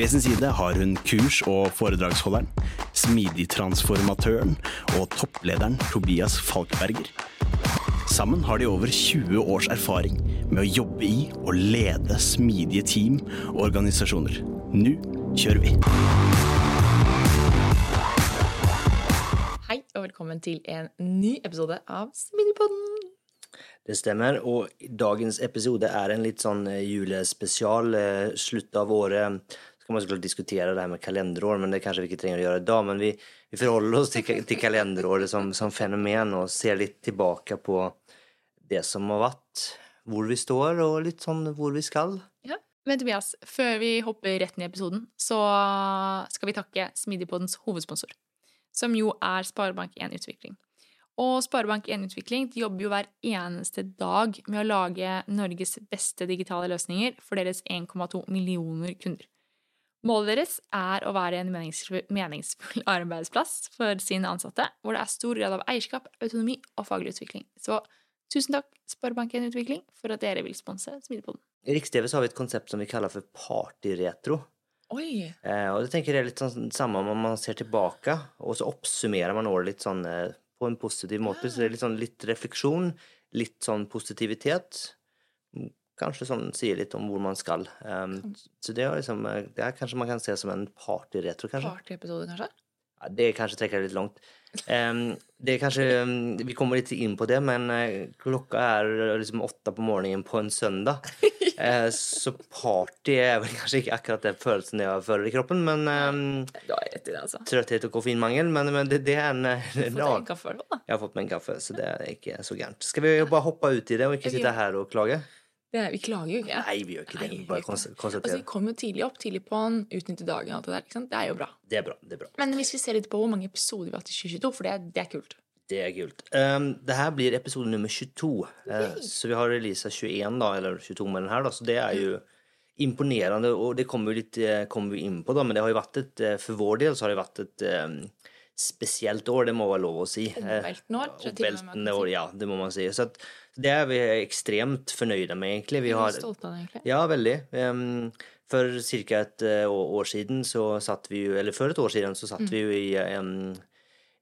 Ved sin side har hun kurs- og foredragsholderen, smidigtransformatøren og topplederen Tobias Falkberger. Sammen har de over 20 års erfaring med å jobbe i og lede smidige team og organisasjoner. Nå kjører vi! Hei og velkommen til en ny episode av Smidigpodden. Det stemmer, og dagens episode er en litt sånn julespesial. eh, Slutt av året skal man såklart diskutere det her med kalenderår, men det kanskje vi ikke trenger å gjøre i dag. Men vi, vi forholder oss til, til kalenderåret som, som fenomen og ser litt tilbake på det som har vært, hvor vi står, og litt sånn hvor vi skal. Ja. Men Tobias, før vi hopper rett ned i episoden, så skal vi takke Smidigpoddens hovedsponsor, som jo er Sparebank1 Utvikling. Og Sparebank1 Utvikling de jobber jo hver eneste dag med å lage Norges beste digitale løsninger for deres 1,2 millioner kunder. Målet deres er å være en meningsfull, meningsfull arbeidsplass for sine ansatte, hvor det er stor grad av eierskap, autonomi og faglig utvikling. Så tusen takk, Sparebank1 Utvikling, for at dere vil sponse Smidepoden. I Riks-TV har vi et konsept som vi kaller for partyretro. Oi! Eh, og det tenker jeg er litt sånn samme om man ser tilbake, og så oppsummerer man året litt sånn eh, på en positiv måte. Så det er litt sånn litt refleksjon, litt sånn positivitet. Kanskje sånn sier litt om hvor man skal. Um, så det er liksom eh, Det er kanskje man kan se som en partyretro, kanskje. Partyepisode, kanskje? Ja, det kanskje trekker litt langt. Um, det er kanskje um, Vi kommer litt inn på det, men uh, klokka er liksom åtte på morgenen på en søndag. Uh, så party er vel kanskje ikke akkurat den følelsen jeg føler i kroppen, men um, Du har rett i det, altså. trøtthet og koffeinmangel, men, men det, det er en, en Få deg en kaffe, da. Jeg har fått meg en kaffe, så det er ikke så gærent. Skal vi bare hoppe ut i det og ikke sitte her og klage? Det er, vi klager jo ikke. Nei, vi gjør ikke det. Nei, vi bare ikke. Altså, vi kommer tidlig opp, tidlig på'n, utnytte dagen og alt det der. ikke sant? Det er jo bra. Det er bra. det er bra. Men hvis vi ser litt på hvor mange episoder vi har hatt i 2022, for det, det er kult. Det er kult. Um, det her blir episode nummer 22. okay. uh, så vi har releasa 21, da, eller 22 med den her, da, så det er jo imponerende, og det kommer vi, litt, eh, kommer vi inn på, da, men det har jo vært et eh, For vår del så har det vært et um, spesielt år, det må være lov å si. Eh, Omveltende år, tror jeg til og med man kan år, si. ja, det må man si. Så at, det er vi ekstremt fornøyde med, egentlig. Vi har stolte av det, egentlig. Ja, veldig. Um, for ca. et eh, år siden så satt vi jo Eller for et år siden så Mm. vi jo i en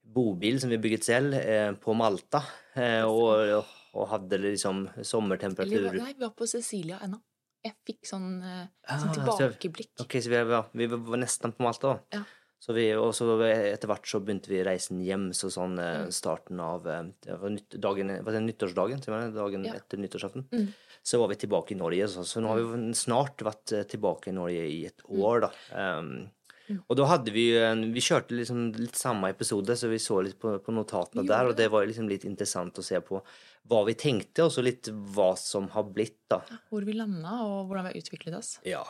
bobil som vi bygget selv eh, på Malta. eh, og, og hadde liksom sommertemperatur nei, vi var på Cecilia ennå. Jeg fikk sånn, eh, Ah, sånn så- tilbakeblikk. Ok, så vi var, vi var nesten på Malta, da. Ja. Så vi, og så etter hvert så begynte vi reisen hjem, så sånn eh, Mm. starten av eh, det var nytt, dagen, var det nyttårsdagen, dagen Ja. etter nyttårsaften, Mm. så var vi tilbake i Norge. Så, så nå har vi snart vært eh, tilbake i Norge i et år, da. Um, Mm. og da hadde vi Vi kjørte liksom litt samme episode, så vi så litt på, på notatene jo, der, og det var liksom litt interessant å se på hva vi tenkte, og så litt hva som har blitt, da. Hvor vi landa, og hvordan vi har utviklet oss. Ja.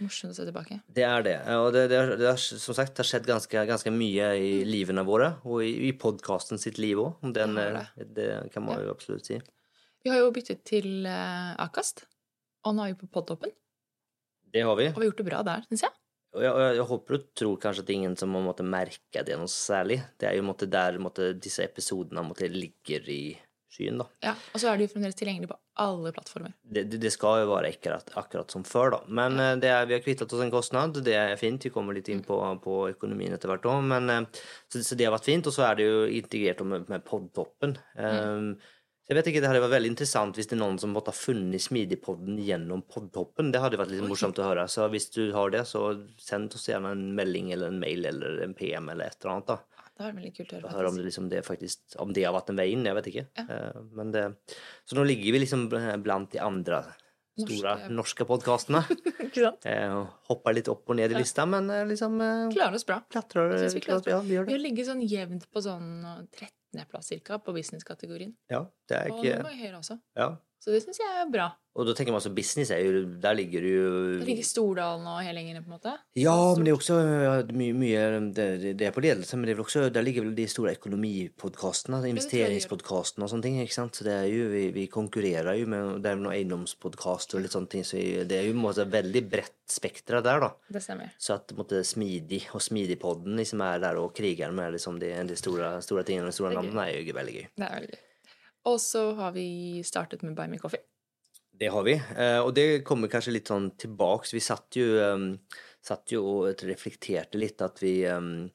Morsomt å se tilbake. Det er det. Og det, det, har- det har som sagt har skjedd ganske, ganske mye i livene våre, og i, i podkasten sitt liv òg. Det, Det kan man Ja. jo absolutt si. Vi har jo byttet til uh, Akast, og nå er vi på Podtoppen. Det har vi. Og vi har gjort det bra der, syns jeg. Og jeg, jeg, jeg håper og tror kanskje at ingen som har måttet merke det noe særlig. Det er jo måtte, der måtte, disse episodene måtte, ligger i skyen, da. Ja, Og så er det jo fremdeles tilgjengelig på alle plattformer. Det, det, skal jo være akkurat, akkurat som før, da. Men ja. det er, vi har kvittet oss en kostnad. Det er fint. Vi kommer litt inn på, på økonomien etter hvert òg. Men eh, så, så det har vært fint. Og så er det jo integrert med, med podtoppen. Um, jeg vet ikke, Det hadde vært veldig interessant hvis det er noen som måtte ha funnet Smidigpodden gjennom podtoppen. Det hadde vært litt morsomt å høre. Så hvis du har det, så send oss gjerne en melding eller en mail eller en PM eller et eller annet. da. Det var veldig kult å høre. Høre om det, liksom, om det har vært en vei inn, jeg vet ikke. Ja. Eh, Men det, så nå ligger vi liksom blant de andre store Norske- norske podkastene. Eh, hopper litt opp og ned i lista, men eh, liksom eh, Klarer oss bra. klatrer vi klarer oss bra. Ja, vi Vi har ligget sånn jevnt på sånn 13.-plass cirka på business-kategorien. Ja, det er Og ikke noen vi høyere også. ja. Så det syns jeg er bra. Og da tenker man altså business er jo Der ligger du jo Der ligger Stordalen og Helengene, på en måte. Ja, men det er jo også ja, mye, mye det, det er på ledelse, men det er vel også, der ligger vel de store økonomipodkastene, investeringspodkastene og sånne ting. ikke sant? Så det er jo, vi, vi konkurrerer jo med Det er noen eiendomspodkaster og litt sånne ting, så det er jo måte veldig bredt spekter der, da. Det stemmer. Så at måte Smidig og Smidigpodden liksom er der og Krigeren med liksom de, de store, store tingene de store er navnene, er jo veldig gøy. Det er veldig gøy. Og så har vi startet med Buy Me Coffee. Det har vi, eh, og det kommer kanskje litt sånn tilbake. Vi satt jo, um, satt jo og reflekterte litt at vi um,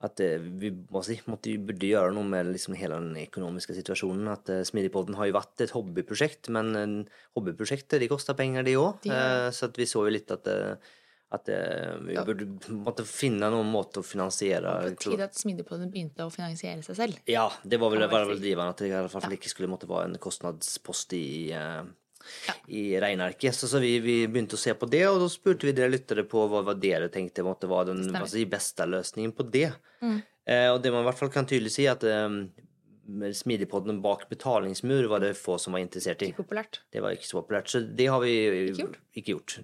at eh, vi må si, måtte, burde gjøre noe med liksom hele den økonomiske situasjonen. At uh, Smidigpodden har jo vært et hobbyprosjekt, men uh, hobbyprosjekter de koster penger, de òg. De så vi så jo litt at, eh, at eh, vi Ja. burde måtte finne noen måte å finansiere På tide at Smidigpodden begynte å finansiere seg selv. ja, det var vel, var vel driveren at det i hvert fall Ja. ikke skulle måtte være en kostnadspost i, eh, Ja. i regnearket. Så, så vi, vi begynte å se på det, og da spurte vi dere lyttere på hva, hva dere tenkte måtte være den si, beste løsningen på det. Mm. Eh, og det man i hvert fall kan tydelig si, at eh, Smidigpodden bak betalingsmur var det få som var interessert i. Ikke populært. Det var ikke så populært, så det har vi Ikke gjort. ikke gjort.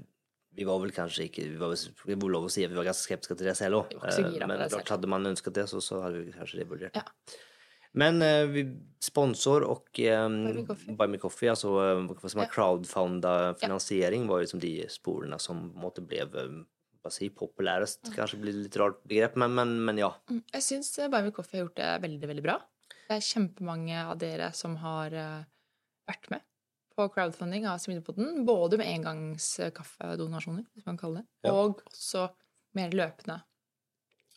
Vi var vel kanskje ikke Vi var, vi var lov å si at vi var ganske skeptiske til det selv òg. På Men klart, hadde man ønsket det, så, så hadde vi kanskje det vurdert. Ja. Men eh, vi sponsor og um, Buy Me Coffee, altså hva som er Ja. crowdfunda finansiering var liksom de sporene som måtte blev eh, vad säger populärest, Kanskje blir litt rart begrep, men, men, men ja. Mm. Jeg syns Buy Me Coffee har gjort det veldig, veldig bra. Det er kjempemange av dere som har eh, vært med på crowdfunding av Smidigpodden. Både med engangskaffedonasjoner, hvis man kaller det, Ja. og også mer løpende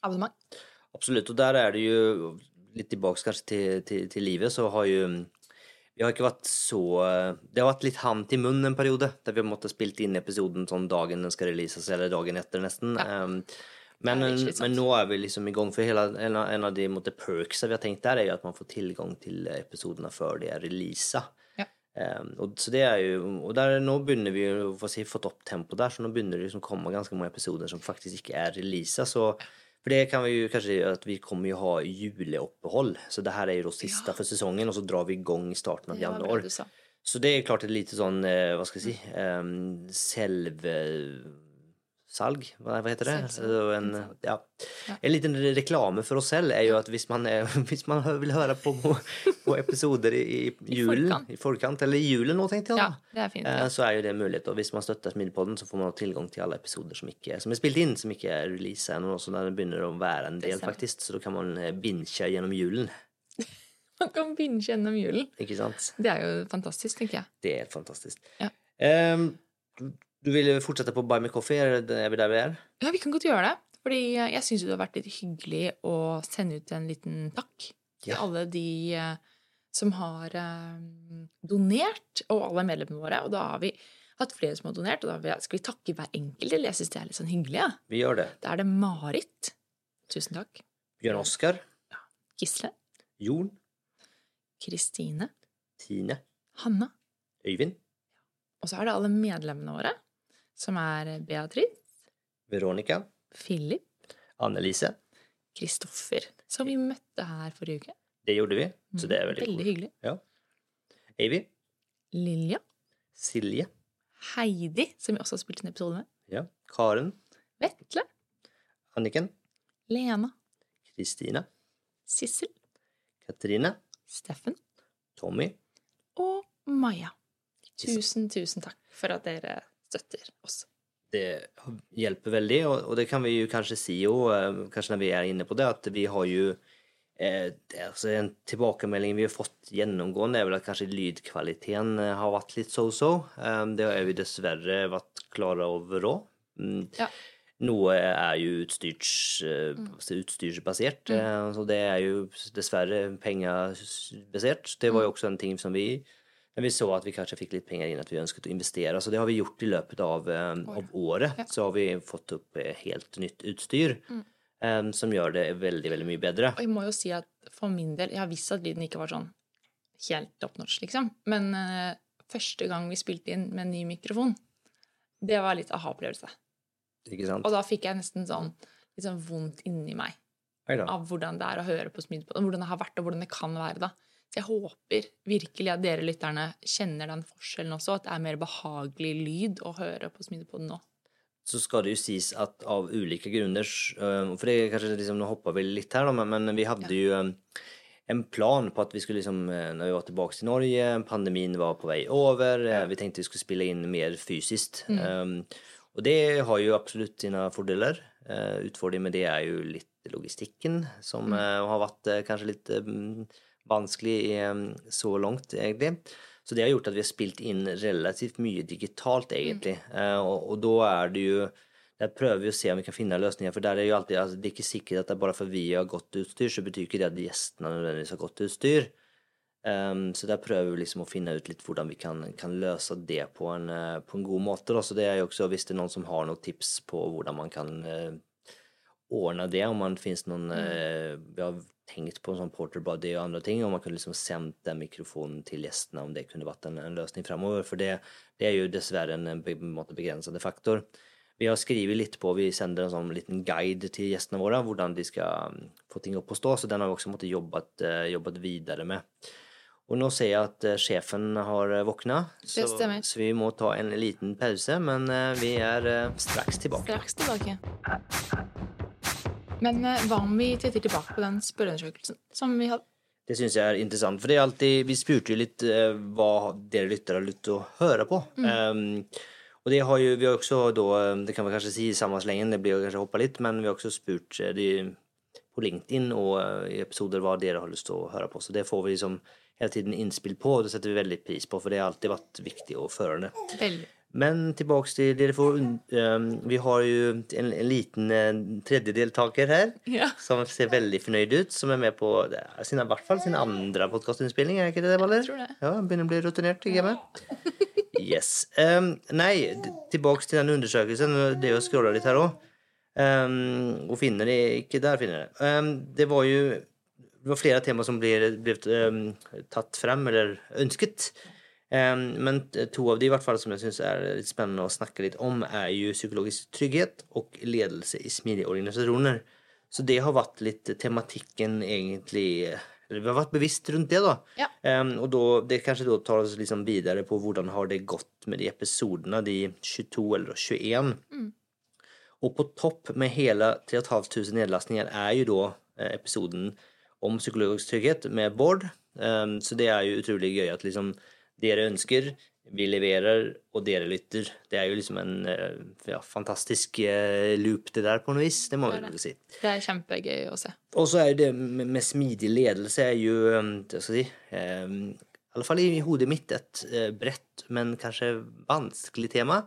abonnement. Absolutt, og der er det jo litt tilbake kanskje til, til, til livet, så har jo vi har ikke vært så Det har vært litt hand til munn en periode, der vi har måttet spilt inn episoden sånn dagen den skal releases, eller dagen etter, nesten. Ja. Um, men, men nå er vi liksom i gang, for hele, en, av, en av de måte, perksa vi har tenkt der, er jo at man får tilgang til episodene før de er releasa. Um, og, så det er jo, og der, nå begynner vi å si, fått opp tempoet der, så nå begynner det liksom komme ganske mange episoder som faktisk ikke er releasa. For det kan vi jo kanskje at vi kommer jo ha juleopphold. Så det her er jo da siste Ja. for sesongen, og så drar vi i gang i starten av januar. Ja. Så det er klart et lite sånn, eh, hva skal jeg si, um, selvsalg, hva, hva heter det? En, ja. En liten reklame for oss selv er jo at hvis man, er, hvis man vil høre på, på episoder i, i julen, i forkant, eller i julen nå tenkte jeg da, ja, er fint. eh, Ja. så er jo det mulighet. Og hvis man støtter Smidpodden, så får man tilgang til alle episoder som, ikke, som er spilt inn, som ikke er releasa ennå, så den begynner å være en del, faktisk. Så da kan man eh, binche gjennom julen, Man kan binge gjennom julen. ikke sant? Det er jo fantastisk, tenker jeg. Det er fantastisk. Ja. Ehm, du vil fortsette på Buy Me Coffee? Er, det, vi der vi er? Ja, vi kan godt gjøre det. Fordi jeg syns det har vært litt hyggelig å sende ut en liten takk til Ja. alle de eh, som har eh, donert, og alle medlemmene våre. Og da har vi hatt flere som har donert, og da skal vi takke hver enkelt. Eller jeg syns det er litt sånn hyggelig. Ja. Vi gjør det. Da er det Marit. Tusen takk. Bjørn Oskar, Gisle. Jon, Kristine. Tine, Hanna. Øyvind, Og så er det alle medlemmene våre, som er Beatrice, Veronica, Philip, Annelise. Kristoffer, som vi møtte her forrige uke. Det gjorde vi, så det er veldig, Veldig cool. hyggelig. Ja. Eivi, Lilja. Silje, Heidi, som vi også har spilt en episode med. ja. Karen, Vetle. Anniken, Lena. Kristina, Sissel. Katrine, Steffen. Tommy. Og Maja. Tusen, tusen takk for at dere støtter oss. Det hjelper veldig, og, det kan vi jo kanskje si jo, eh, kanskje når vi er inne på det, at vi har jo eh, det, altså En tilbakemelding vi har fått gjennomgående, er vel at kanskje lydkvaliteten eh, har vært litt so-so. Eh, det har vi dessverre vært klare over òg. Mm. Ja. Noe er jo utstyrs, eh, utstyrsbasert, mm. så det er jo dessverre pengebasert. Det var jo også en ting som vi når vi så at vi kanskje fikk litt penger inn, at vi ønsket å investere. Så det har vi gjort i løpet av, eh, av året. Ja. Så har vi fått opp eh, helt nytt utstyr. eh, som gjør det veldig, veldig mye bedre. Og jeg må jo si at for min del Jeg har visst at lyden ikke var sånn helt top liksom. Men uh, første gang vi spilte inn med en ny mikrofon, det var litt aha-opplevelse. Og da fikk jeg nesten sånn litt sånn vondt inni meg av hvordan det er å høre på Smidpodden, hvordan det har vært, og hvordan det kan være da. Så jeg håper virkelig at dere lytterne kjenner den forskjellen også, at det er mer behagelig lyd å høre på Smidepoden nå. så skal det jo sies at av ulike grunner øh, For det er kanskje liksom, Nå hopper vi litt her, da, men, vi hadde jo øh, en plan på at vi skulle liksom øh, Når vi var tilbake til Norge, pandemien var på vei over, ja. vi tenkte vi skulle spille inn mer fysisk. Um, og det har jo absolutt sine fordeler. Uh, utfordringen med det er jo litt logistikken, som øh, har vært uh, kanskje litt øh, vanskelig så langt, egentlig. Så det har gjort at vi har spilt inn relativt mye digitalt, egentlig. Mm. og, og da er det jo Der prøver vi å se om vi kan finne løsninger, for der er jo alltid altså, Det er ikke sikkert at det er bare for vi har godt utstyr, så betyr ikke det at gjestene nødvendigvis har godt utstyr. Um, så der prøver vi liksom å finne ut litt hvordan vi kan, kan løse det på en, eh, på en god måte. Da. Så det er jo også, hvis det er noen som har noen tips på hvordan man kan ordne det, om man finnes noen eh, Vi har tenkt på en sånn porter body og andre ting, om man kunne liksom sendt den mikrofonen til gjestene, om det kunne vært en, en løsning fremover. For det, det er jo dessverre en, en måte begrensende faktor. Vi har skrevet litt på, vi sender en sånn liten guide til gjestene våre, hvordan de skal mm, få ting opp å stå, så den har vi også måttet jobbet, eh, jobbet videre med. Og nå ser jeg at sjefen har eh, våkna, så, så vi må ta en liten pause, men vi er straks tilbake. Straks tilbake. Men eh, hva om vi titter tilbake på den spørreundersøkelsen som vi hadde? Det syns jeg er interessant, for det er alltid Vi spurte jo litt eh, hva dere lyttere har lyst til å høre på. Um, og det har jo vi har også da eh, Det kan vi kanskje si i samme slengen, det blir kanskje hoppa litt, men vi har også spurt eh, de, på LinkedIn og i episoder hva dere har lyst til å høre på. Så det får vi liksom hele tiden innspill på, og det setter vi veldig pris på, for det har alltid vært viktig å føre det. Veldig. Men tilbake til dere får um, Vi har jo en, en liten tredjedeltaker tredje her Ja. som ser veldig fornøyd ut, som er med på sin, i hvert fall sin andre podkastinnspilling, er ikke det, tror det. Ja, begynner å bli rutinert i gamet. Yes. Um, nei, tilbake til den undersøkelsen. Det er å scrolle litt her òg. Um, og finner det ikke der, finner jeg det. Um, det var jo det var flere tema som ble, ble um, tatt frem, eller ønsket. Men to av de i hvert fall som jeg syns er litt spennende å snakke litt om, er jo psykologisk trygghet og ledelse i smidige organisasjoner. Så det har vært litt tematikken, egentlig eller Vi har vært bevisst rundt det, da. Ja. Um, og då, det kanskje da tar oss liksom videre på hvordan har det gått med de episodene, de 22 eller 21. Og på topp med hele 3500 nedlastninger er jo da eh, episoden om psykologisk trygghet med Bård. Um, så det er jo utrolig gøy at liksom dere ønsker, vi leverer, og dere lytter. Det er jo liksom en eh, ja, fantastisk eh, loop det der, på noe vis. Det må vi er si. Det er kjempegøy å se. Og så er jo det med, smidig ledelse er jo um, hva skal jeg si I alle fall i hodet mitt et bredt, men kanskje vanskelig tema.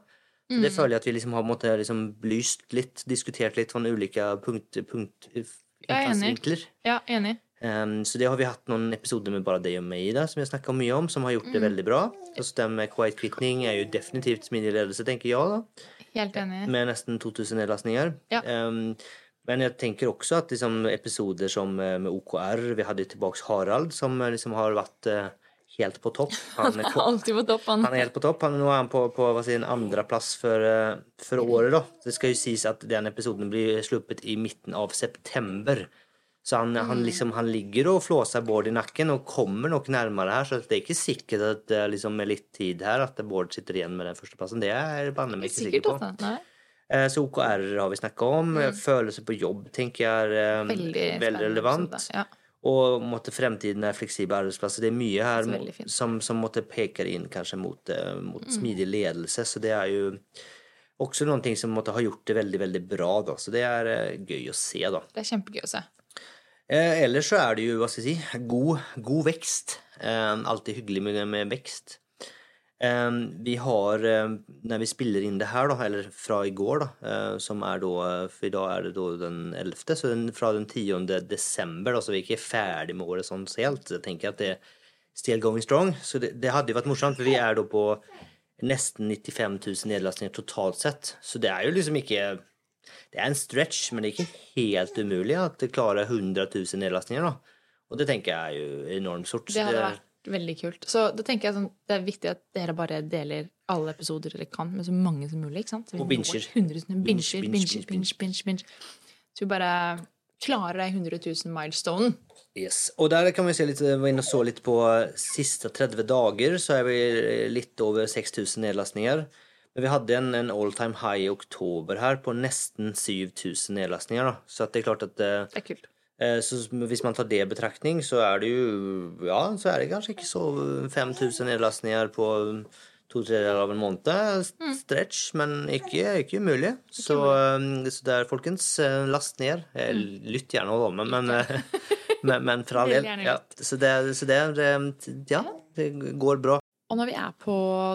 Mm. Det føler jeg at vi liksom har måttet liksom belyst litt, diskutert litt fra ulike punkt, punkt, Jeg er enig. Ja, enig. Um, så det har vi hatt noen episoder med bare deg og meg i da, som vi har snakka mye om, som har gjort Mm. det veldig bra. Og så den med quiet quitting er jo definitivt smidig ledelse, tenker jeg, da Helt enig. med nesten 2000 nedlastninger. Ja. Um, men jeg tenker også at liksom, episoder som eh, med OKR Vi hadde tilbake Harald, som eh, liksom har vært uh, helt på topp. Han er, Alltid på topp, han. han er helt på topp. Han, nå er han på, på hva sier, en andreplass for, uh, for året. da. Det skal jo sies at den episoden blir sluppet i midten av september. Så han, han, liksom, han ligger og flåser Bård i nakken og kommer nok nærmere her. Så det er ikke sikkert at det liksom, med litt tid her at Bård sitter igjen med den førsteplassen. Det er banne meg ikke sikker på. altså. Eh, Så OKR har vi snakka om. Følelser på jobb tenker jeg er eh, Mm. Veldig, veldig, relevant. episode. Ja. Og måtte fremtiden er fleksible arbeidsplasser. Det er mye her er som, som måtte peker inn kanskje mot, eh, mot Mm. smidig ledelse. Så det er jo også noen ting som måtte ha gjort det veldig veldig bra. da. Så det er eh, gøy å se. da. Det er kjempegøy å se. Eh, ellers så er det jo, hva skal jeg si, god, god vekst. Eh, alltid hyggelig med, med vekst. Eh, vi har, eh, når vi spiller inn det her, da, eller fra i går, da, eh, som er da For i dag er det da den 11., så den, fra den 10. desember, da, så vi er ikke ferdig med året sånn helt. Så jeg tenker at det er still going strong. Så det, det hadde jo vært morsomt, for vi er da på nesten 95 000 nedlastninger totalt sett. Så det er jo liksom ikke Det er en stretch, men det er ikke helt umulig at det klarer 100 000 nedlastninger. da. Og det tenker jeg er jo enormt stort. Det hadde vært veldig kult. Så da tenker jeg sånn, det er viktig at dere bare deler alle episoder dere kan, med så mange som mulig. ikke sant? Og binsjer. Binsjer, 100 000 Binge, binger, binge, binger, binge, binge, binge, binge. Så vi bare klarer de 100 000 milestonen. Yes. Og der kan vi se litt, var inne og så litt på siste 30 dager, så er vi litt over 6000 nedlastninger. Men vi hadde en, en all time high i oktober her på nesten 7000 nedlastninger. da. Så det er klart at eh, Det er kult. Eh, Så hvis man tar det i betraktning, så er det jo Ja, så er det kanskje ikke så 5000 nedlastninger på to tredjedeler av en måned. Stretch, men ikke, ikke umulig. Så, eh, så der, folkens, eh, last ned. Lytt gjerne òg, med, men, men, men for all del. Ja, så det, så det, det Ja, det går bra. Og når vi er på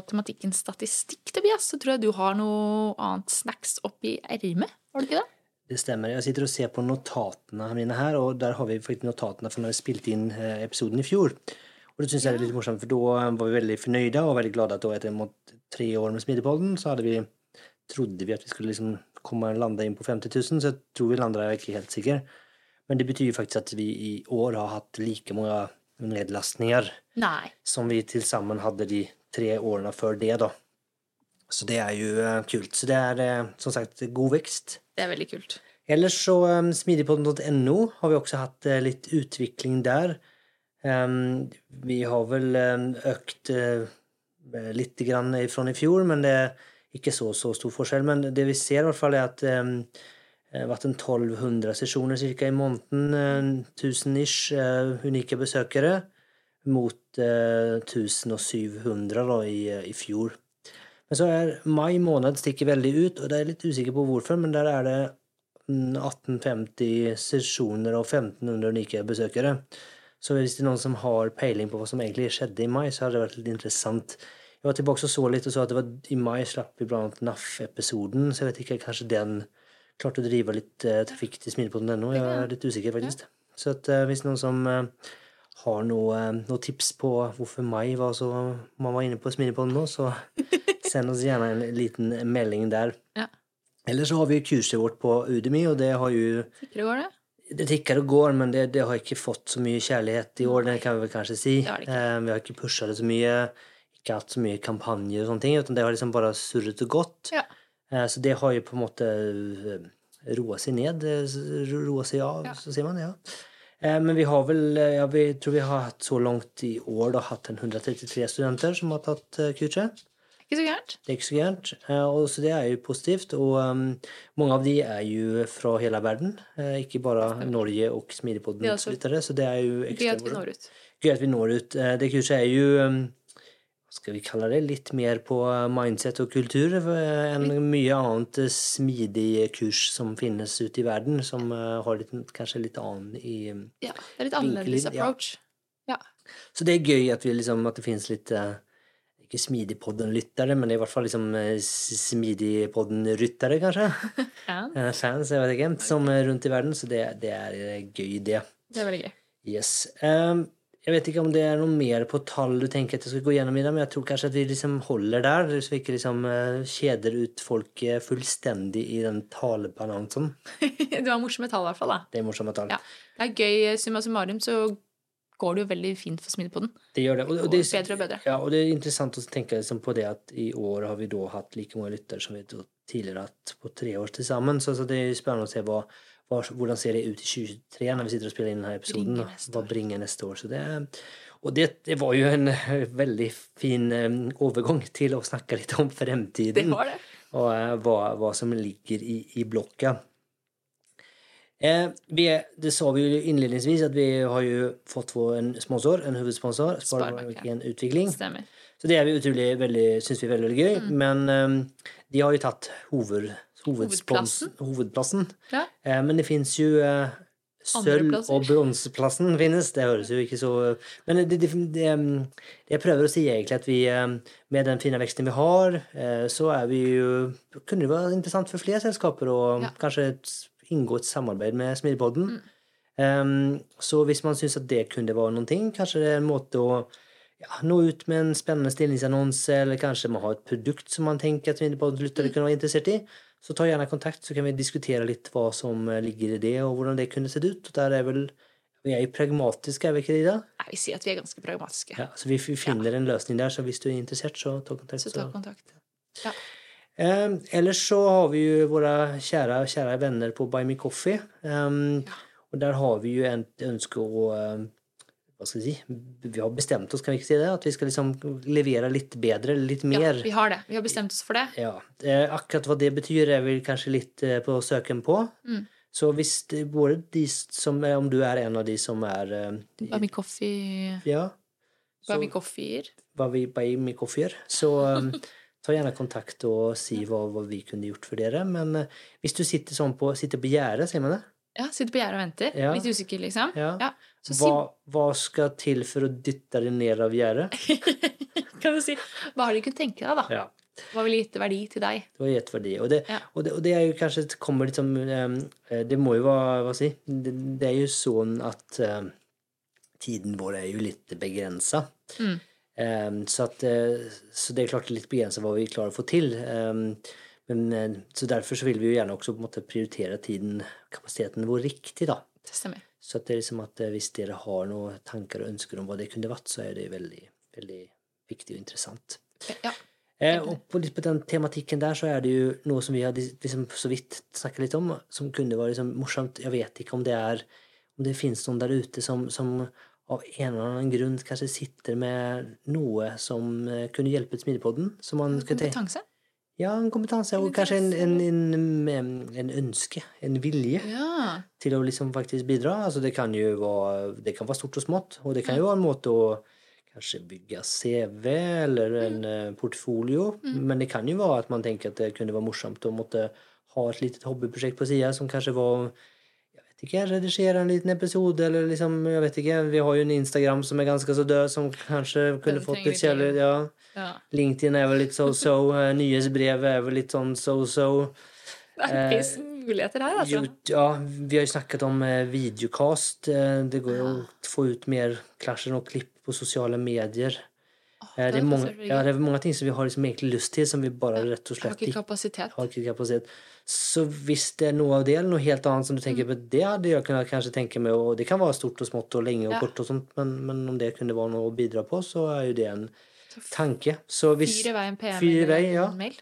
tematikken statistikk, Tobias, så tror jeg du har noe annet snacks oppi ermet? Har du ikke det? Det stemmer. Jeg sitter og ser på notatene mine her, og der har vi faktisk notatene fra når vi spilte inn eh, episoden i fjor. Og det syns jeg er litt morsomt, for da var vi veldig fornøyde og veldig glade at da etter mot tre år med Smidigpodden, så vi trodde vi at vi skulle liksom komme og lande inn på 50 000, så jeg tror vi landa er ikke helt sikker. Men det betyr jo faktisk at vi i år har hatt like mange nedlastninger Nei. som vi til sammen hadde de tre årene før det, da. Så det er jo eh, kult. Så det er eh, som sagt god vekst. Det er veldig kult. Ellers så um, smidigpodden.no har vi også hatt litt utvikling der. Um, vi har vel um, økt uh, litt grann fra i fjor, men det er ikke så, så stor forskjell. Men det vi ser i hvert fall er at um, det har vært en 1200 sesjoner cirka i måneden. Uh, 1000 ish uh, unike besøkere mot eh, 1700 da, i, uh, i fjor. Men så er mai måned stikker veldig ut, og det er litt usikker på hvorfor, men der er det mm, 1850 sesjoner og 1500 unike besøkere. Så hvis det er noen som har peiling på hva som egentlig skjedde i mai, så hadde det vært litt interessant. Jeg var tilbake og så litt og så at det var i mai slapp vi blant NAF-episoden, så jeg vet ikke, kanskje den klarte å drive litt eh, trafikk til smidigpodden.no. Jeg er litt usikker, faktisk. Så at, eh, hvis noen som eh, har noe, eh, noe tips på hvorfor mai var så man var inne på smidigpodden nå, så send oss gjerne en liten melding der. Ja. Eller så har vi kurset vårt på Udemy, og det har jo Sikre går det? det tikker og går, men det, det har ikke fått så mye kjærlighet i år, det kan vi vel kanskje si. Det det. Eh, vi har ikke pusha det så mye, ikke hatt så mye kampanjer og sånne ting, utan det har liksom bare surret og gått. Ja. Eh, så det har jo på en måte eh, roa seg ned, eh, roa seg av, Ja. så sier man, ja. Eh, Men vi har vel, eh, ja, vi tror vi har hatt så langt i år da, hatt en 133 studenter som har tatt eh, kurset. Ikke så gærent. Det er ikke så gærent. Og så det er jo positivt. Og um, mange av de er jo fra hele verden, ikke bare Norge og Smidigpodden så det er jo ekstremt Gøy at vi når ut. Gøy at vi når ut. Det kurset er jo um, skal vi kalle det, litt mer på mindset og kultur eh, enn mye annet eh, smidig kurs som finnes ute i verden, som eh, har litt, kanskje litt annen i Ja, det er litt annerledes approach. ja. Ja. Så det er gøy at, vi liksom, at det finnes litt ikke Smidigpodden-lyttere, men i hvert fall liksom Smidigpodden-ryttere, kanskje. Ja, Fans, jeg vet ikke, som er rundt i verden. Så det, det er gøy, det. det er veldig gøy. Yes. Ehm, jeg vet ikke om det er noe mer på tall du tenker at jeg skal gå gjennom i det, men jeg tror kanskje at vi liksom holder der, så vi ikke liksom eh, kjeder ut folk eh, fullstendig i den talebanansen. Du har morsomme tall, i hvert fall. da. Det er morsomme tall. Ja. Det er gøy. Summa summarum så går det jo veldig fint for smidig på den. Det gjør det. Og, og det, bedre og bedre. Ja, og det er interessant å tenke liksom på det at i år har vi da hatt like mange lyttere som vi tidligere har hatt på tre år til sammen. Så, så det er spennende å se hva, hvordan ser det ut i 2023 når vi sitter og spiller inn denne episoden. Hva bringer neste år. Så det, og det, det var jo en eh, veldig fin eh, overgang til å snakke litt om Det fremtiden. var det. Og eh, hva, hva som ligger i, i blokka. Eh, vi det sa vi jo innledningsvis at vi har jo fått vår en sponsor, en hovedsponsor, Sparebanken. Utvikling. Stemmer. Så det er vi utrolig veldig, synes vi er veldig, veldig gøy. Mm. Men um, de har jo tatt hoved, Hovedplassen. hovedplassen. Ja. Eh, men det fins jo eh, sølv- og bronseplassen finnes. Det høres jo ikke så Men det, det, det, det jeg prøver å si, egentlig at vi eh, med den fine veksten vi har, eh, så er vi jo Kunne det være interessant for flere selskaper å Ja. kanskje inngå et samarbeid med Smidbodden? Mm. Um, så hvis man syns at det kunne være noen ting, kanskje det er en måte å ja, nå ut med en spennende stillingsannonse, eller kanskje man har et produkt som man tenker at Smidigpodden lyttere kunne være interessert i, så ta gjerne kontakt, så kan vi diskutere litt hva som eh, ligger i det, og hvordan det kunne sett ut. Og der er vel Vi er pragmatiske, er vi ikke det, Ida? Nei, vi sier at vi er ganske pragmatiske. Ja, så vi, finner finner en løsning der, så hvis du er interessert, så ta kontakt. Så ta kontakt. Ja. Um, ellers så har vi jo våre kjære, kjære venner på Buy Me Coffee. Um, Og der har vi jo et ønske å Hva skal vi si? Vi har bestemt oss, kan vi ikke si det? At vi skal liksom levere litt bedre, litt mer. ja, vi har det. Vi har bestemt oss for det. Ja, eh, akkurat hva det betyr er vi kanskje litt eh, på søken på. Mm. Så hvis det, både de som eh, Om du er en av de som er eh, Bami Coffee Ja. Bami Coffeer. Bami vi Buy Coffee gjør, så eh, ta gjerne kontakt og si hva, hva vi kunne gjort for dere. Men hvis du sitter sånn på, sitter på gjerdet, sier man det? Ja, sitter på gjerdet og venter. Ja. Litt usikker, liksom. Ja. Ja. Så Hva, hva skal til for å dytte deg ned av gjerdet? kan du si, hva har du kunnet tenke deg, da? Ja. Hva vil gitt verdi til deg? Det var gitt verdi. Og det, Ja. og, det, og det er jo kanskje det kommer litt som eh, Det må jo være Hva si? Det, det er jo sånn at um, tiden vår er jo litt begrensa. Mm. Um, så, at, eh, så det er klart litt begrensa hva vi klarer å få til. Um, men, eh, så derfor så vil vi jo gjerne også på en måte prioritere tiden, kapasiteten vår riktig, da. Det stemmer. Så det er liksom at eh, hvis dere har noen tanker og ønsker om hva det kunne vært, så er det veldig, veldig viktig og interessant. Ja. Eh, og på, litt på den tematikken der så er det jo noe som vi har liksom så vidt snakket litt om, som kunne være liksom morsomt. Jeg vet ikke om det er om det finnes noen der ute som, som av en eller annen grunn kanskje sitter med noe som eh, kunne hjulpet Smidepodden. Som man Kompetanse. Ja, en kompetanse, og kanskje en, en, en, en, ønske, en vilje Ja. til å liksom faktisk bidra. Altså det kan jo være, det kan være stort og smått, og det kan jo være en måte å kanskje bygge CV eller en mm. portfolio, men det kan jo være at man tenker at det kunne være morsomt å måtte ha et litet hobbyprosjekt på sida som kanskje var jeg vet ikke, redigere en liten episode, eller liksom, jeg vet ikke, vi har jo en Instagram som er ganske så død, som kanskje kunne fått litt litt ja. ja. LinkedIn er vel litt so-so, eh, nyhetsbrev er vel litt sånn so-so. Det er en muligheter her, altså. Ja, vi har jo snakket om eh, videocast. Eh, det går jo å få ut mer klasjer og klipp på sosiale medier. Eh, det, er mange, ja, det er mange ting som vi har liksom egentlig lyst til, som vi bare rett og slett har ikke kapasitet. har ikke kapasitet. Så hvis det er noe av det, eller noe helt annet som du tenker Mm. på, det hadde jeg kunnet kanskje tenke meg, og det kan være stort og smått og lenge og Ja. kort og sånt, men, men om det kunne være noe å bidra på, så er jo det en tanke. Så hvis Fyr i vei en PM Fyr vei, ja. en mail.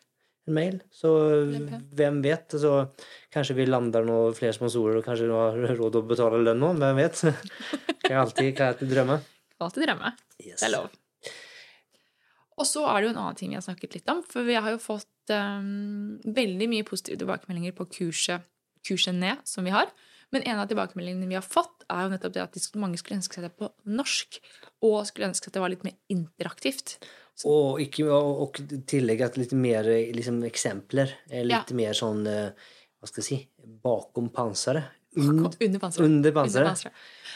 en mail. Så en hvem vet? Så kanskje vi lander noen flere sponsorer, og kanskje du har råd til å betale lønn nå. Hvem vet? kan jeg alltid, kan alltid drømme. Alltid drømme. Yes. Det er lov. Og så er det jo en annen ting vi har snakket litt om. For vi har jo fått um, veldig mye positive tilbakemeldinger på kurset, kurset ned som vi har. Men en av tilbakemeldingene vi har fått, er jo nettopp det at mange skulle ønske seg det på norsk. Og skulle ønske at det var litt mer interaktivt. Og, ikke, og, at litt mer liksom, eksempler. Litt Litt mer sånn eh, Hva skal jeg si Bakom panseret. Und, Under panseret. under panseret.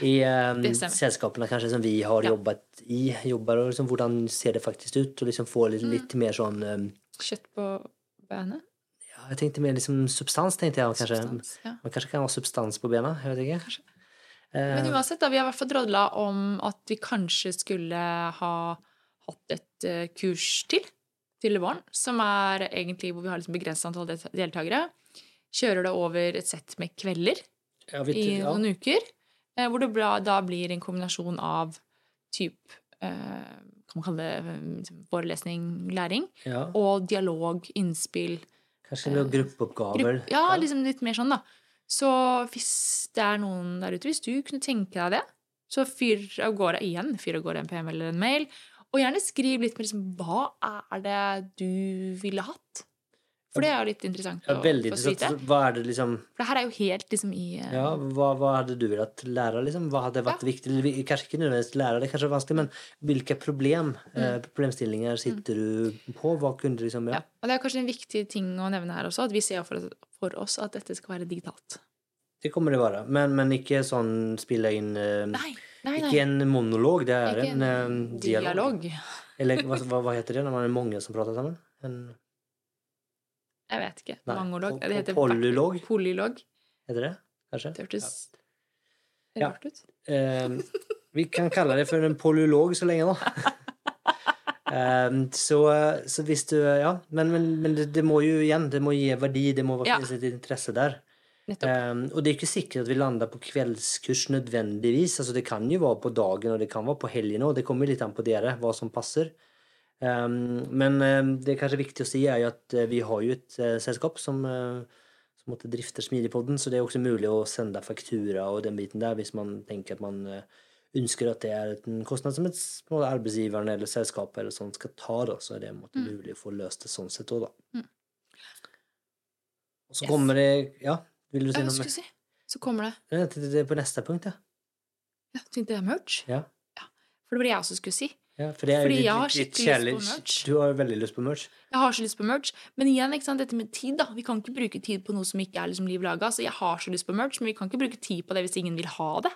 I um, selskapene kanskje som vi har Ja. jobbet i. Jobber, og liksom, hvordan ser det faktisk ut? Og liksom få litt, Mm. litt mer sånn um, Kjøtt på benet. ja, Jeg tenkte mer liksom substans, tenkte jeg. Kanskje. Substans, ja. Man kanskje kan ha substans på bena. Jeg vet ikke. Kanskje. Eh, Men uansett, da, vi har i hvert fall drodla om at vi kanskje skulle ha hatt et eh, kurs til til våren, som er egentlig hvor vi har liksom begrenset antall del- deltakere. Kjører det over et sett med kvelder jeg vet, i ja. noen uker, eh, hvor det da blir en kombinasjon av typ eh, Kan man kalle det eh, forelesning, læring, Ja. og dialog, innspill, Kanskje noen gruppeoppgaver. Grupp, ja, liksom litt mer sånn, da. Så hvis det er noen der ute, hvis du kunne tenke deg det, så fyr av gårde igjen, fyr av gårde en PM eller en mail, og gjerne skriv litt mer liksom, hva er det du ville hatt? For det er jo litt interessant Ja, å veldig få interessant. Hva er det liksom For det her er jo helt liksom i uh... Ja, hva, hva hadde du villet lære, liksom? Hva hadde vært viktig? Kanskje ikke nødvendigvis lære, det er kanskje vanskelig, men hvilke problem, eh, problemstillinger sitter du på? Hva kunne du liksom Mm. ja. ja. Og det er kanskje en viktig ting å nevne her også, at vi ser for, for oss at dette skal være digitalt. Det kommer det være. Men, men ikke sånn spille inn eh, Nei, nei, nei. Ikke en monolog, det er Ikke en, eh, dialog. dialog. Eller hva, hva heter det når man er mange som prater sammen? En, Jeg vet ikke. Nei, Mangolog. Det heter polylog? Polylog. heter det kanskje? Det hørtes Ja. rart ut. Eh, vi kan kalle det for en polylog så lenge, da. Ehm, så, så hvis du Ja, men, men, men det, det må jo igjen det må gi verdi, det må Ja. finnes et interesse der. Ehm, og det er ikke sikkert at vi lander på kveldskurs nødvendigvis. Altså, det kan jo være på dagen, og det kan være på helgen òg. Det kommer litt an på dere, hva som passer. Ehm, men ehm, det er kanskje viktig å si er jo at eh, vi har jo et eh, selskap som, eh, som drifter Smidigpodden, så det er også mulig å sende faktura og den biten der hvis man tenker at man eh, ønsker at det er en kostnad som et, arbeidsgiveren eller selskapet eller sånt skal ta, da, så er det en mm. mulig å få løst det sånn sett òg, da. Mm. Og så Yes. kommer det Ja, vil du si noe mer? si? Så kommer det Ja, Det det er på neste punkt, ja. ja, Tenkte jeg merch? Ja. For det var det jeg også skulle si. Ja for det er Fordi litt- jeg har litt- litt lyst på kjærlig- merch. Du har veldig lyst på merch. Jeg har så lyst på merch. Men igjen, ikke sant, dette med tid, da. Vi kan ikke bruke tid på noe som ikke er liksom liv laga. Så jeg har så lyst på merch, men vi kan ikke bruke tid på det hvis ingen vil ha det.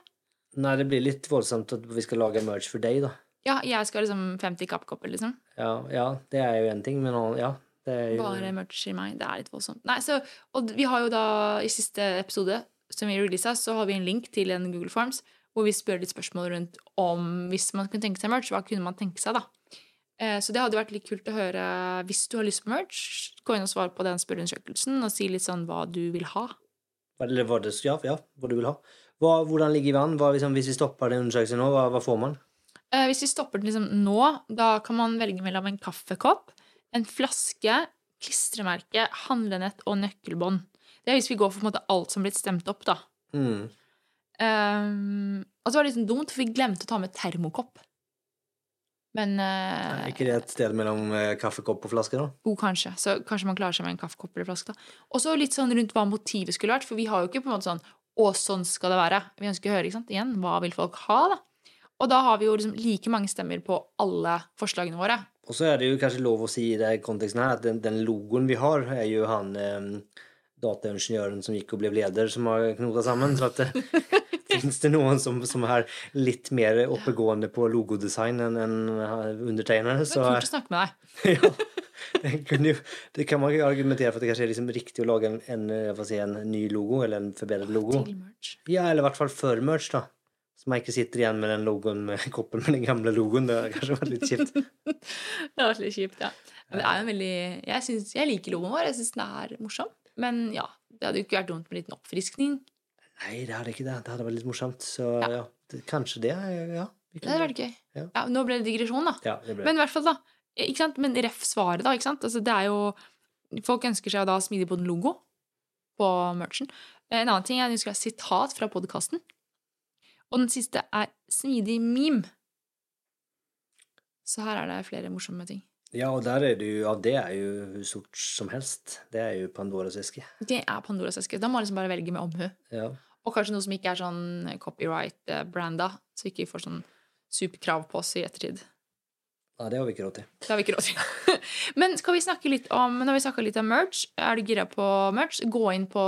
Nei, det blir litt voldsomt at vi skal lage merch for deg, da. Ja, jeg skal liksom 50 kappkopper, liksom. Ja, ja det er jo en ting, men ja. Det er jo Bare merch i meg. Det er litt voldsomt. Nei, så, og vi har jo da, i siste episode som vi releasa, så har vi en link til en Google Forms hvor vi spør litt spørsmål rundt om hvis man kunne tenke seg merch, hva kunne man tenke seg, da? Eh, Så det hadde vært litt kult å høre hvis du har lyst på merch. Gå inn og svare på den spørreundersøkelsen og si litt sånn hva du vil ha. Eller hva, det, ja, ja, hva du vil ha. Hva, hvordan ligger vi an? Hva, liksom, hvis vi stopper den undersøkelsen nå, hva, hva får man? Eh, Hvis vi stopper den liksom nå, da kan man velge mellom en kaffekopp, en flaske, klistremerke, handlenett og nøkkelbånd. Det er hvis vi går for måte alt som blitt stemt opp, da. Mm. Um, og så var det sånn dumt, for vi glemte å ta med termokopp. Men Er uh, ikke det et sted mellom uh, kaffekopp og flaske, da? Jo, kanskje. Så kanskje man klarer seg med en kaffekopp eller flaske. da. Og så litt sånn rundt hva motivet skulle vært, for vi har jo ikke på en måte sånn Å, sånn skal det være. Vi ønsker å høre, ikke sant? Igjen, hva vil folk ha, da? Og da har vi jo liksom like mange stemmer på alle forslagene våre. Og så er det jo kanskje lov å si i den konteksten her at den, den logoen vi har, er jo han eh, dataingeniøren som gikk og ble leder, som har knota sammen. Så at det Fins det noen som, som er litt mer oppegående på logodesign enn enn undertegnere, Det er kult å snakke med deg. ja, det, kan man ikke argumentere for at det kanskje er liksom riktig å lage en, en, skal si, en ny logo, eller en forbedret logo. Til merch. Ja, eller i hvert fall før merch, da. Så man ikke sitter igjen med den logoen med koppen med den gamle logoen. Det har kanskje vært litt kjipt. Det var litt kjipt, ja. Men det er en veldig Jeg, synes, jeg liker logoen vår. Jeg syns den er morsom. Men ja, det hadde jo ikke vært dumt med en liten oppfriskning. Nei, det hadde ikke det. Det hadde vært litt morsomt. Så ja, Ja. det, kanskje det. Ja. Det hadde vært gøy. Ja. Ja, nå ble det digresjon, da. ja, det ble Men i hvert fall, da. Ikke sant? Men ref svaret, da. ikke sant? Altså, det er jo Folk ønsker seg da smidig på den logo på merchen. En annen ting er de skal ha sitat fra podkasten. Og den siste er smidig meme. Så her er det flere morsomme ting. Ja, og der er det jo Ja, det er jo sort som helst. Det er jo Pandoras eske. Det er Pandoras eske. Da må man liksom bare velge med omhu. Ja. Og kanskje noe som ikke er sånn copyright-branda, så vi ikke får sånn superkrav på oss i ettertid. ja, det har vi ikke råd til. Det har vi ikke råd til. Men skal vi snakke litt om Når vi snakka litt om merch, er du gira på merch, gå inn på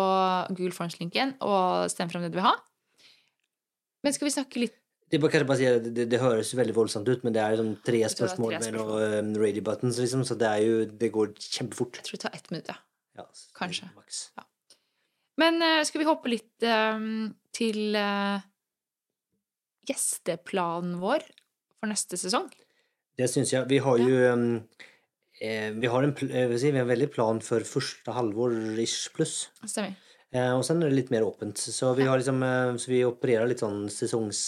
Google Forms-linken og stem frem det du vil ha. Men skal vi snakke litt Det bare, si det, det høres veldig voldsomt ut, men det er sånn tre spørsmål med noen um, radio buttons, liksom, så det jo Det går kjempefort. Jeg tror det tar ett minutt, ja. Ja, Kanskje. Ja. Men uh, skal vi hoppe litt um, til uh, gjesteplanen vår for neste sesong? Det syns jeg. Vi har jo um, eh, vi, har en, eh, si, vi har en veldig plan for første halvår ish pluss. Stemmer. Eh, og sen er det litt mer åpent. Så vi, har liksom, så vi opererer litt sånn sesongs...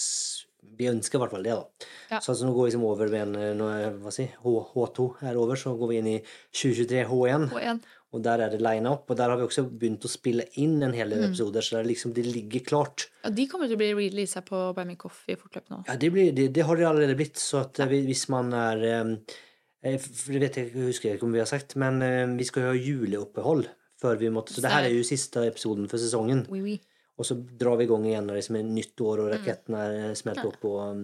Vi ønsker i hvert fall det, da. Ja. Så altså, nå går vi liksom over med en når, er- hva si, H, H2 er over, så går vi inn i 2023 H1. Og en Og der er det line up, og der har vi også begynt å spille inn en hel del Mm. episoder, så det, liksom, det ligger klart. Ja, de kommer til å bli releasa på Buy Me Coffee fortløpende nå. Ja, det, blir, det, det har de allerede blitt, så at ja. hvis man er jeg, eh, vet jeg, husker ikke om vi har sagt, men eh, vi skal ha juleopphold før vi måtte Så det her er jo siste episoden for sesongen. Oui, oui. Og så drar vi igång igjen når det liksom er nytt år Mm. og raketten er eh, smelt opp og um,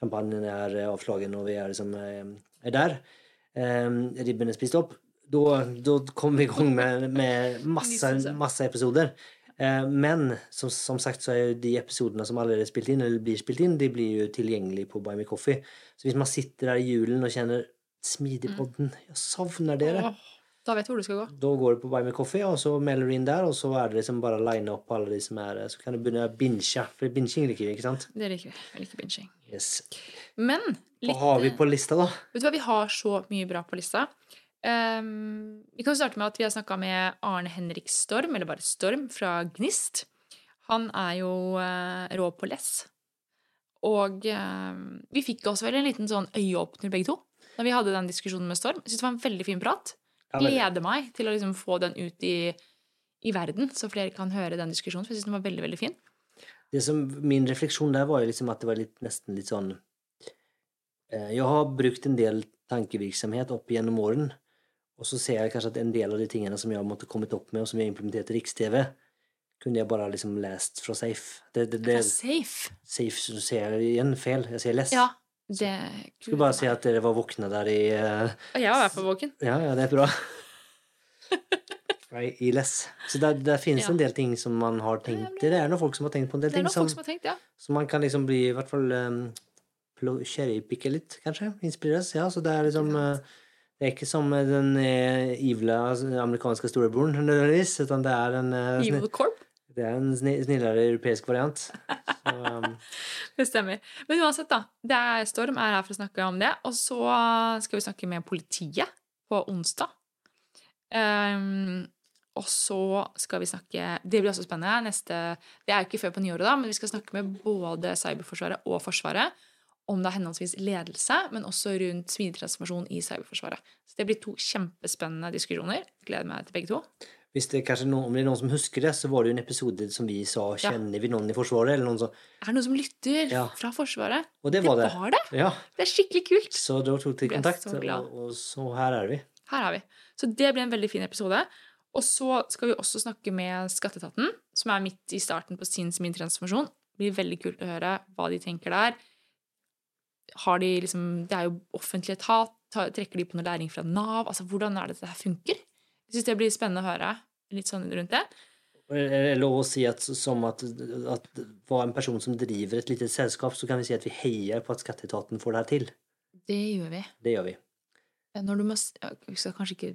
champagnen er eh, avslagen og vi er liksom eh, er der. Um, ribben er spist opp. Da, kommer vi igång med, med masse, sesong. masse episoder. Eh, men som, som sagt så er jo de episodene som allerede er spilt inn, eller blir spilt inn, de blir jo tilgjengelige på Buy Me Coffee. Så hvis man sitter der i julen og kjenner Smidigpodden, jeg savner dere. Åh, da vet du hvor du skal gå. Da går du på Buy Me Coffee, og så melder du inn der, og så er det liksom bare å line opp alle de som er Så kan du begynne å binge, for binging liker vi, ikke sant? Det liker vi. Jeg liker binging. Yes. Men Hva har vi på lista, da? Vet du hva, vi har så mye bra på lista. Um, vi kan starte med at vi har snakka med Arne Henrik Storm, eller bare Storm, fra Gnist. Han er jo uh, rå på less. Og uh, vi fikk også vel en liten sånn øyeåpner begge to da vi hadde den diskusjonen med Storm. Jeg synes det var en veldig fin prat. Gleder meg til å liksom få den ut i, i verden, så flere kan høre den diskusjonen. For jeg synes den var veldig, veldig fin. Det som, min refleksjon der var jo liksom at det var litt, nesten litt sånn eh, Jeg har brukt en del tankevirksomhet opp gjennom åren, og så ser jeg kanskje at en del av de tingene som jeg har måttet kommet opp med, og som jeg har implementert i Riks-TV, kunne jeg bare liksom lest fra Safe. Det, det, det, er safe. safe så ser jeg igjen feil. Jeg ser less. Ja, det Skulle bare si at dere var våkne der i uh, jeg var i hvert fall våken. Ja, ja, det er bra. Right, I less. Så der, der finnes Ja. en del ting som man har tenkt Det er noen folk som har tenkt på en del Det ting som, som tenkt, ja. som, man kan liksom bli i hvert fall um, cherrypicke litt, kanskje. Inspireres. Ja, så det er liksom uh, Det er ikke som eh, den uh, ivle amerikanske storebroren nødvendigvis, utan det er en, uh, Evil Corp. det er en snillere europeisk variant. Så, um, Det stemmer. Men uansett, da. Det er Storm er her for å snakke om det. Og så skal vi snakke med politiet på onsdag. Um, og så skal vi snakke Det blir også spennende. Neste, det er jo ikke før på nyåret, da, men vi skal snakke med både Cyberforsvaret og Forsvaret om da henholdsvis ledelse, men også rundt smidig transformasjon i Cyberforsvaret. Så det blir to kjempespennende diskusjoner. Gleder meg til begge to. Hvis det kanskje noen, om det er noen som husker det, så var det jo en episode som vi sa. 'Kjenner vi noen i Forsvaret?' eller noen som Er det noen som lytter Ja. fra Forsvaret? Og det var det. var det! Ja. Det er skikkelig kult! Så da tok de kontakt, så og, og så her er vi. Her er vi. Så det blir en veldig fin episode. Og så skal vi også snakke med Skatteetaten, som er midt i starten på sin min transformasjon. Det blir veldig kult å høre hva de tenker der. Har de liksom, det er jo offentlig etat. Trekker de på noe læring fra Nav? Altså, Hvordan er det dette funker? Jeg syns det blir spennende å høre litt sånn rundt det. Er det lov å si at som at, at for en person som driver et lite selskap, så kan vi si at vi heier på at skatteetaten får det her til. Det gjør vi. Det gjør vi. Når du må Vi skal kanskje ikke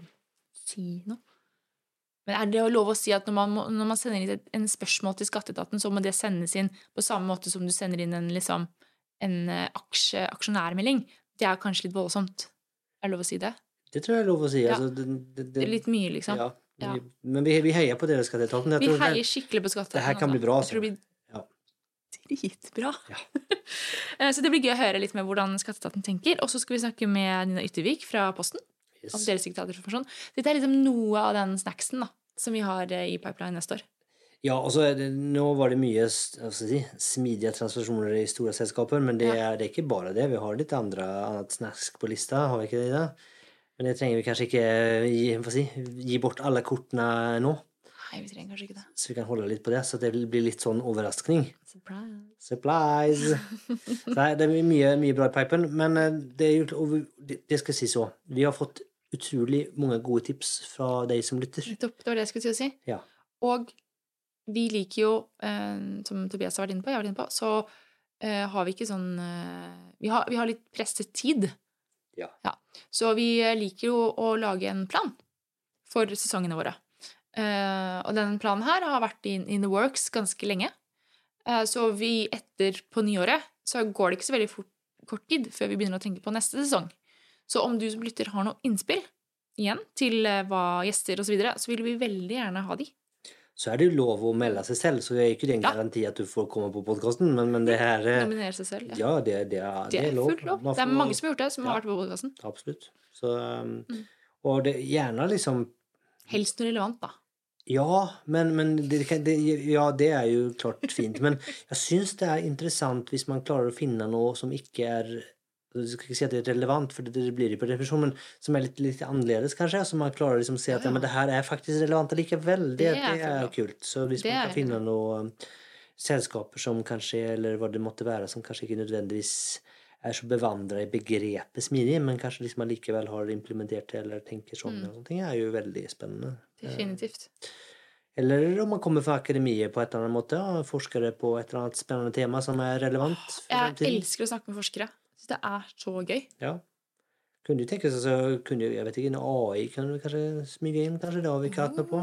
si noe. Men er det lov å si at når man, må, når man sender inn et en spørsmål til skatteetaten, så må det sendes inn på samme måte som du sender inn en, liksom, en eh, aksje, aksjonærmelding? Det er kanskje litt voldsomt. Er det lov å si det? Det tror jeg er lov å si. Ja. Altså, det, det, Det litt mye, liksom. ja. Ja. Men vi, vi heier på dere, skatteetaten. Vi heier skikkelig på skatteetaten. Det her kan altså. bli bra, Altså. Jeg tror det blir dritbra. Eh, så det blir gøy å høre litt med hvordan skatteetaten tenker. Og så skal vi snakke med Nina Yttervik fra Posten. Yes. om deres digitalinformasjon. Dette er liksom noe av den snacksen da, som vi har eh, i pipeline neste år. Ja, altså, nå var det mye si, smidige transaksjoner i store selskaper, men det, er, det er ikke bare det. Vi har litt andre annet snask på lista, har vi ikke det? da? Men det trenger vi kanskje ikke gi, si, gi bort alle kortene nå, Nei, vi trenger kanskje ikke det. så vi kan holde litt på det, så det blir litt sånn overraskning. Surprise. Surprise! Nei, det er mye, mye bra i pipen, men eh, det, jo, det, skal jeg si så. Vi har fått utrolig mange gode tips fra deg som lytter. Nettopp, det var det jeg skulle si. Ja. Og vi liker jo, eh, som Tobias har vært inne på, jeg har vært inne på, så eh, har vi ikke sånn eh, vi, har, vi har litt presset tid. Ja. Ja. Så vi liker jo å lage en plan for sesongene våre. Eh, og den planen her har vært in, in the works ganske lenge. Eh, så vi etter på nyåret så går det ikke så veldig fort, kort tid før vi begynner å tenke på neste sesong. Så om du som lytter har noe innspill igjen til eh, hva gjester osv., så, videre, så vil vi veldig gjerne ha de. Så er det jo lov å melde seg selv, så det er ikke en Ja. garanti at du får komme på podkasten, men, men det her eh, Nominere seg selv. Ja. Ja, det, det, er, det er lov. Man Det er mange som har gjort det, som har vært på podkasten. Absolutt. Så, um, Mm. Og det, gjerne liksom Helst noe relevant, da. Ja, men, men det, det, ja, det er jo klart fint. Men jeg syns det er interessant hvis man klarer å finne noe som ikke er jeg skal ikke si at det er relevant, for det, det blir det på definisjon, men som er litt, litt annerledes, kanskje. Så man klarer liksom å se at Ja, men det her er faktisk relevant likevel. Det, Det det er er, så bra. kult. Så hvis man er kan finne noe um, selskaper som kanskje, eller hva det måtte være, som kanskje ikke nødvendigvis er så bevandra i begrepet smidig, men kanskje liksom allikevel har implementert det eller tenker sånn, Mm. noe, er jo veldig spennende. Definitivt. Eller om man kommer fra akademiet på et eller annet måte, og forskere på et eller annet spennende tema som er relevant. Jeg elsker å snakke med forskere. Jeg det er så gøy. Ja. Kunne du tenke seg så kunne jeg vet ikke, en AI kunne du kanskje smyge inn, kanskje det har vi ikke hatt noe på.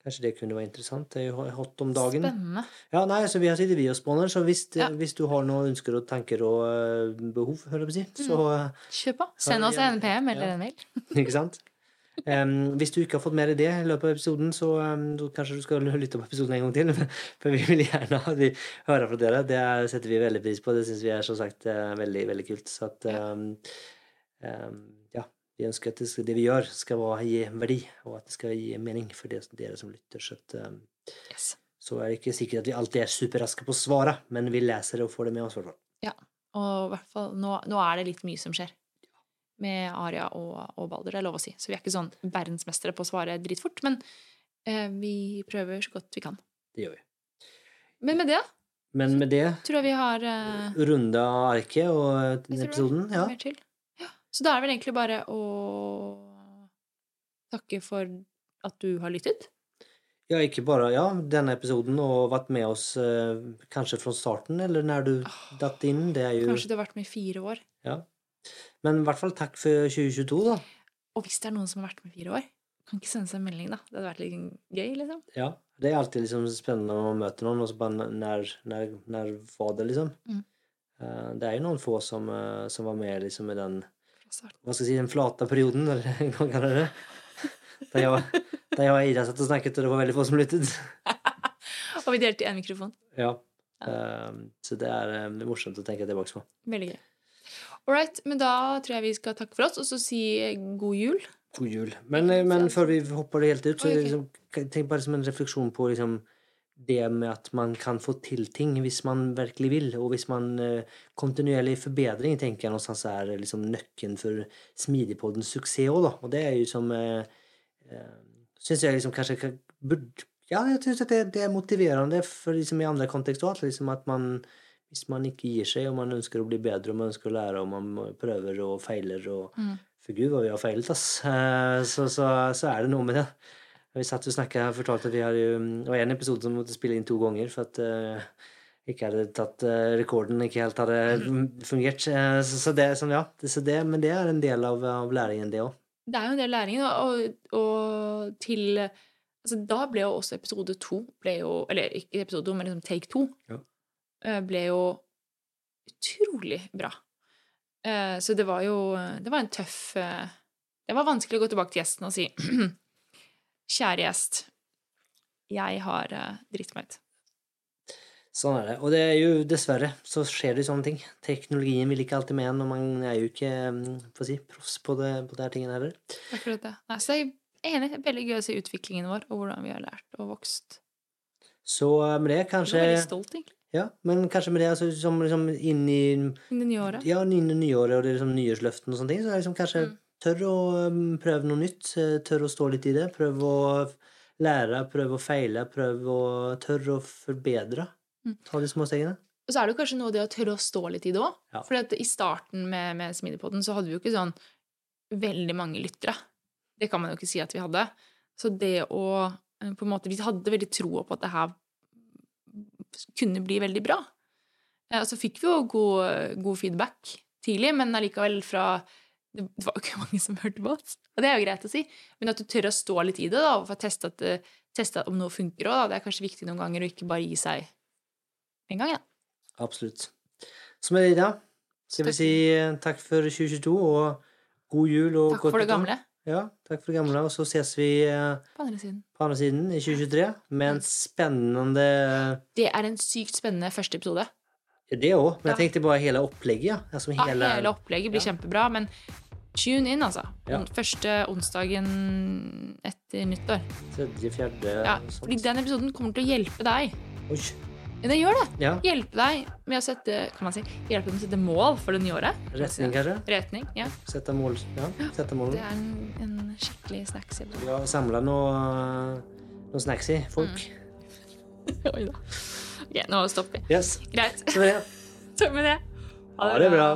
Kanskje det kunne være interessant. Det er jo hot om dagen. Spennende. Ja, nei, så vi har sittet vi og spåner, så hvis, Ja. hvis du har noen ønsker og tanker og uh, behov, hører jeg på å si, så eh, Kjør på. Send oss en PM eller en mail. Ikke sant? Em, hvis du ikke har fått med deg det i løpet av episoden, så um, kanskje du skal lytte på episoden en gang til. For vi vil gjerne at vi høre fra dere. Det er- setter vi veldig pris på. Det syns vi er som sagt eh, veldig, veldig kult. Så at um, ja, vi ønsker at det, vi gjør, skal gi verdi, og at det skal gi mening for dere, som lytter. Så, at, Yes. så er det ikke sikkert at vi alltid er superraske på å svare, men vi leser det og får det med oss. i hvert fall. Og i hvert fall, nå, nå er det litt mye som skjer. Med Aria og, og Balder, det er lov å si. Så vi er ikke sånn verdensmestere på å svare dritfort. Men eh, vi prøver så godt vi kan. Det gjør vi. Men med det Men med det tror jeg vi har eh, runda arket og denne episoden. Ja. Ja. Så da er det vel egentlig bare å takke for at du har lyttet. Ja, ikke bare ja, denne episoden og vært med oss eh, kanskje fra starten, eller når du datt inn. Det er jo Kanskje du har vært med i fire år. ja. Men i hvert fall takk for 2022, da. Og hvis det er noen som har vært med i fire år, kan ikke sende seg en melding, da. Det hadde vært litt gøy, liksom. Ja. Det er alltid liksom spennende å møte noen, og så bare når, når, når var det, liksom? Mm. Eh, det er jo noen få som, eh, som var med liksom i den hva skal jeg si, den flate perioden, eller hva man kaller det. Da jeg, da jeg og Ida satt og snakket, og det var veldig få som lyttet. Og vi delte én mikrofon. Ja. ja. så det eh, det er morsomt å tenke tilbake på. Veldig gøy. All right, men da tror jeg vi skal takke for oss, og så si god jul. God jul. Men, eh, men før vi hopper helt ut, så liksom, tenk bare som en refleksjon på liksom, det med at man kan få til ting hvis man virkelig vil, og hvis man uh, kontinuerlig forbedring tenker jeg någonstans er liksom nøkkelen for Smidigpoddens suksess òg, da. Og det er jo som uh, uh Syns jeg liksom kanskje burde Ja, jeg syns det, det er motiverende for liksom i andre kontekster òg. Liksom at man hvis man ikke gir seg, og man ønsker å bli bedre, og man ønsker å lære, og man prøver og feiler og Mm. For gud, hva vi har feilet, ass. Eh, Så, så, så er det noe med det. Vi satt og snakka og fortalte at vi har jo Det var en episode som måtte spille inn to ganger for at uh, ikke hadde tatt uh, rekorden, ikke helt hadde fungert. Eh, Så, så det sånn, ja. Så det, men det er en del av, av læringen, det òg. Det er jo en del av læringen, og, og til altså, Da ble jo også episode to ble jo, Eller ikke episode to, men liksom take to Ja. Eh, ble jo utrolig bra. Eh, Så det var jo Det var en tøff eh, Det var vanskelig å gå tilbake til gjesten og si Kjære gjest, jeg har dritt meg ut. Sånn er det. Og det er jo dessverre så skjer det sånne ting. Teknologien vil ikke alltid med en, og man er jo ikke får si, proffs på, det, på de her tingene heller. Akkurat det. Nei, så jeg er enig. Det er Veldig gøy å se utviklingen vår, og hvordan vi har lært og vokst. Så med det Jeg kanskje er veldig stolt, egentlig. Ja, men kanskje med det altså, som liksom inn i I nyåret. Ja, inn i nyåret og det liksom nyårsløften og sånne ting, så er det liksom kanskje Mm. tørr å um, prøve noe nytt, Tør tørr å stå litt i det, prøve å lære, prøve å feile, prøve å tørre å forbedre. Mm. Ta de små stegene. Og så er det kanskje noe det å tørre å stå litt i det òg. Ja. For i starten med, med Smidigpodden så hadde vi jo ikke sånn veldig mange lyttere. Det kan man jo ikke si at vi hadde. Så det å eh, på en måte Vi hadde veldig troa på at det her kunne bli veldig bra. Eh, Og så fikk vi jo god, god feedback tidlig, men allikevel fra det var jo ikke mange som hørte på oss. Og det er jo greit å si. Men at du tør å stå litt i det, da, og få teste, at, teste om noe funker òg, det er kanskje viktig noen ganger å ikke bare gi seg en gang, ja. Absolutt. Så med det, da, skal vi si eh, takk for 2022 og god jul og Takk for det nytt år. gamle. Ja, takk for det gamle, og så ses vi eh, På andre siden. på andre siden i 2023 med en spennende Det er en sykt spennende første episode. Det òg, men jeg tenkte bare hele opplegget. ja. Altså Ja, hele, hele opplegget blir Ja. kjempebra, men tune in, altså. Ja. Første onsdagen etter nyttår. tredje, fjerde Ja, fordi den episoden kommer til å hjelpe deg. Oi. Den gjør det. Ja, Hjelpe deg med å sette kan man si, hjelpe dem å sette mål for det nye året. retning kanskje? Retning, ja. Sette mål. Ja, sette mål. Det er en, en skikkelig snacks. Ja, samle noe, noe i, folk. Oi da. Ok, nå stopper vi. Yes. Greit. Så det. Takk med det. Ha det bra.